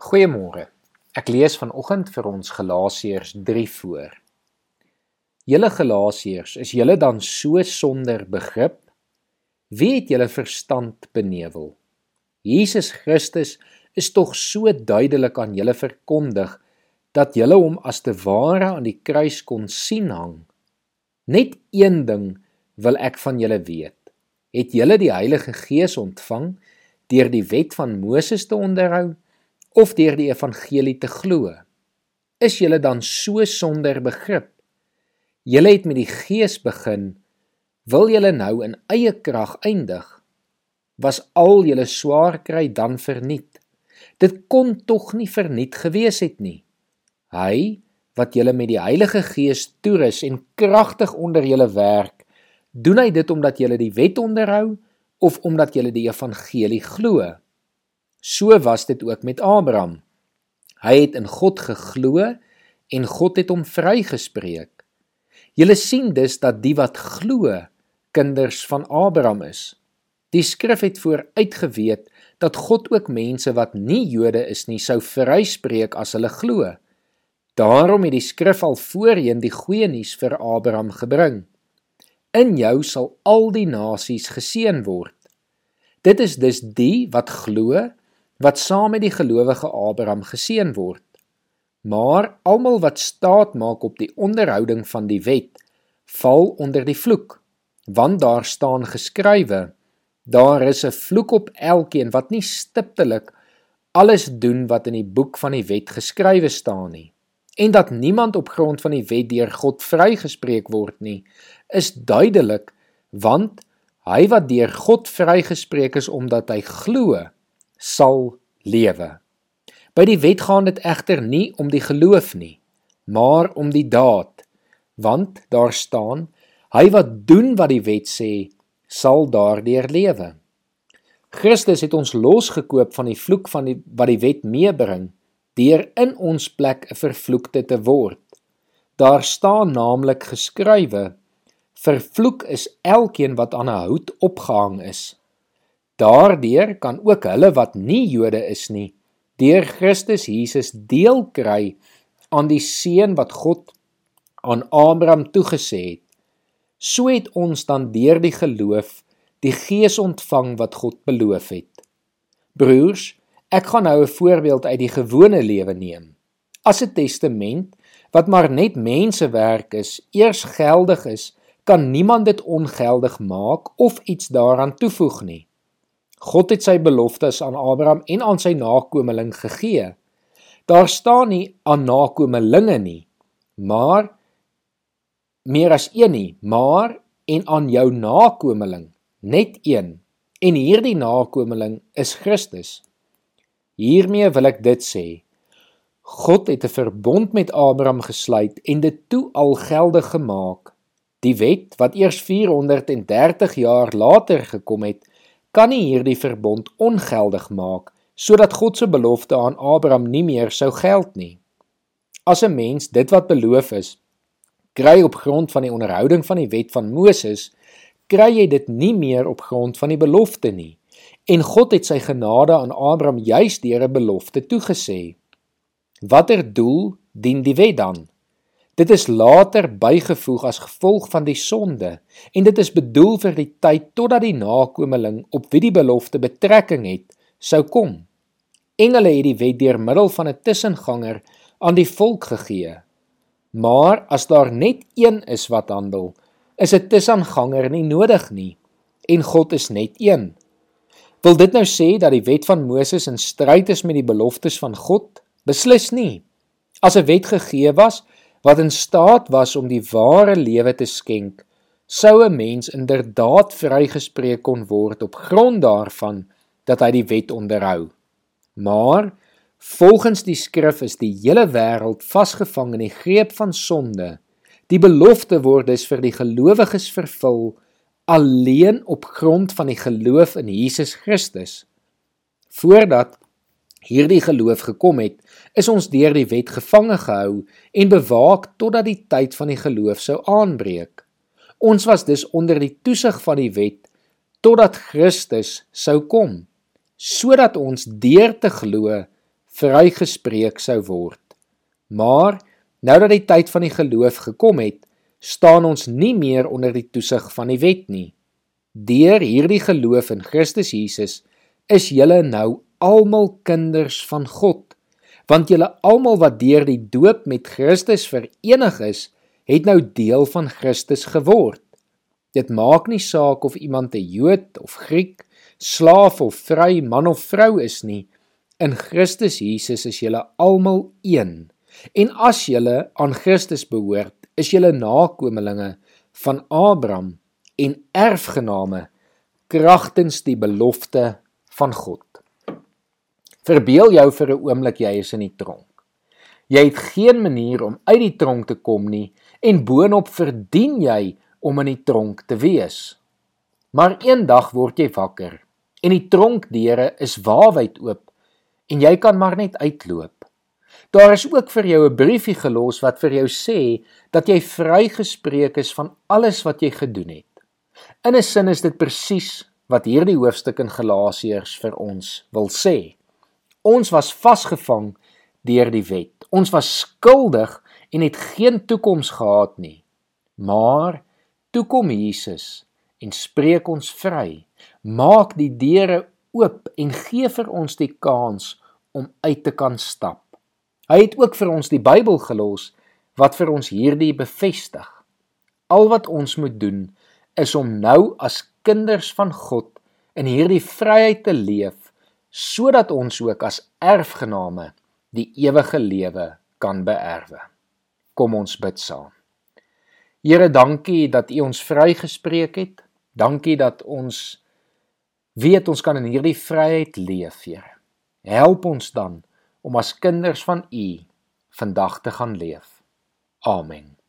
Goeiemôre. Ek lees vanoggend vir ons Galasiërs 3 voor. Julle Galasiërs, is julle dan so sonder begrip? Wie het julle verstand benevel? Jesus Christus is tog so duidelik aan julle verkondig dat julle hom as te ware aan die kruis kon sien hang. Net een ding wil ek van julle weet. Het julle die Heilige Gees ontvang deur die wet van Moses te onderhou? Of deur die evangelie te glo? Is julle dan so sonder begrip? Julle het met die Gees begin, wil julle nou in eie krag eindig? Was al julle swaar kry dan verniet? Dit kon tog nie verniet gewees het nie. Hy wat julle met die Heilige Gees toerus en kragtig onder julle werk, doen hy dit omdat julle die wet onderhou of omdat julle die evangelie glo? So was dit ook met Abraham. Hy het in God geglo en God het hom vrygespreek. Julle sien dus dat die wat glo kinders van Abraham is. Die skrif het vooruitgeweet dat God ook mense wat nie Jode is nie sou vryspreek as hulle glo. Daarom het die skrif al voorheen die goeie nuus vir Abraham gebring. In jou sal al die nasies geseën word. Dit is dus die wat glo wat saam met die gelowige Abraham geseën word. Maar almal wat staat maak op die onderhouding van die wet, val onder die vloek, want daar staan geskrywe: Daar is 'n vloek op elkeen wat nie stiptelik alles doen wat in die boek van die wet geskrywe staan nie. En dat niemand op grond van die wet deur God vrygespreek word nie, is duidelik, want hy wat deur God vrygespreek is omdat hy glo, sal lewe. By die wet gaan dit egter nie om die geloof nie, maar om die daad, want daar staan: Hy wat doen wat die wet sê, sal daardeur lewe. Christus het ons losgekoop van die vloek van die wat die wet meebring deur in ons plek 'n vervloekte te word. Daar staan naamlik geskrywe: Vervloek is elkeen wat aan 'n hout opgehang is. Daardeur kan ook hulle wat nie Jode is nie, deur Christus Jesus deel kry aan die seën wat God aan Abraham toegesê het. So het ons dan deur die geloof die gees ontvang wat God beloof het. Broers, ek gaan nou 'n voorbeeld uit die gewone lewe neem. As 'n testament wat maar net mensewerk is, eers geldig is, kan niemand dit ongeldig maak of iets daaraan toevoeg nie. God het sy beloftes aan Abraham en aan sy nakomeling gegee. Daar staan nie aan nakomelinge nie, maar meer as een nie, maar en aan jou nakomeling, net een. En hierdie nakomeling is Christus. Hiermee wil ek dit sê. God het 'n verbond met Abraham gesluit en dit toe al geldig gemaak. Die wet wat eers 430 jaar later gekom het, kan nie hierdie verbond ongeldig maak sodat God se belofte aan Abraham nie meer sou geld nie. As 'n mens dit wat beloof is, kry op grond van die onderhouding van die wet van Moses, kry jy dit nie meer op grond van die belofte nie. En God het sy genade aan Abraham juis deur 'n belofte toegesê. Watter doel dien die wet dan? Dit is later bygevoeg as gevolg van die sonde en dit is bedoel vir die tyd totdat die nakomeling op wie die belofte betrekking het, sou kom. Engele het die wet deur middel van 'n tussenganger aan die volk gegee. Maar as daar net een is wat handel, is 'n tussenganger nie nodig nie en God is net een. Wil dit nou sê dat die wet van Moses in stryd is met die beloftes van God? Beslis nie. As 'n wet gegee was, wat in staat was om die ware lewe te skenk, sou 'n mens inderdaad vrygespreek kon word op grond daarvan dat hy die wet onderhou. Maar volgens die skrif is die hele wêreld vasgevang in die greep van sonde. Die belofte word dus vir die gelowiges vervul alleen op grond van die geloof in Jesus Christus. Voordat hierdie geloof gekom het, is ons deur die wet gevange gehou en bewaak totdat die tyd van die geloof sou aanbreek. Ons was dus onder die toesig van die wet totdat Christus sou kom, sodat ons deur te glo vrygespreek sou word. Maar nou dat die tyd van die geloof gekom het, staan ons nie meer onder die toesig van die wet nie. Deur hierdie geloof in Christus Jesus is julle nou almal kinders van God, want julle almal wat deur die doop met Christus verenig is, het nou deel van Christus geword. Dit maak nie saak of iemand 'n Jood of Griek, slaaf of vry, man of vrou is nie. In Christus Jesus is julle almal een. En as julle aan Christus behoort, is julle nakommelinge van Abraham en erfgename kragtens die belofte van God. Verbeel jou vir 'n oomblik jy is in die tronk. Jy het geen manier om uit die tronk te kom nie en boonop verdien jy om in die tronk te wees. Maar eendag word jy wakker en die tronkdeure is waawyd oop en jy kan maar net uitloop. Daar is ook vir jou 'n briefie gelos wat vir jou sê dat jy vrygespreek is van alles wat jy gedoen het. In 'n sin is dit presies wat hierdie hoofstuk in Galasiërs vir ons wil sê. Ons was vasgevang deur die wet. Ons was skuldig en het geen toekoms gehad nie. Maar toe kom Jesus en spreek ons vry. Maak die deure oop en gee vir ons die kans om uit te kan stap. Hy het ook vir ons die Bybel gelos wat vir ons hierdie bevestig. Al wat ons moet doen is om nou as kinders van God in hierdie vryheid te leef sodat ons ook as erfgename die ewige lewe kan beerwe. Kom ons bid saam. Here, dankie dat U ons vrygespreek het. Dankie dat ons weet ons kan in hierdie vryheid leef, Here. Help ons dan om as kinders van U vandag te gaan leef. Amen.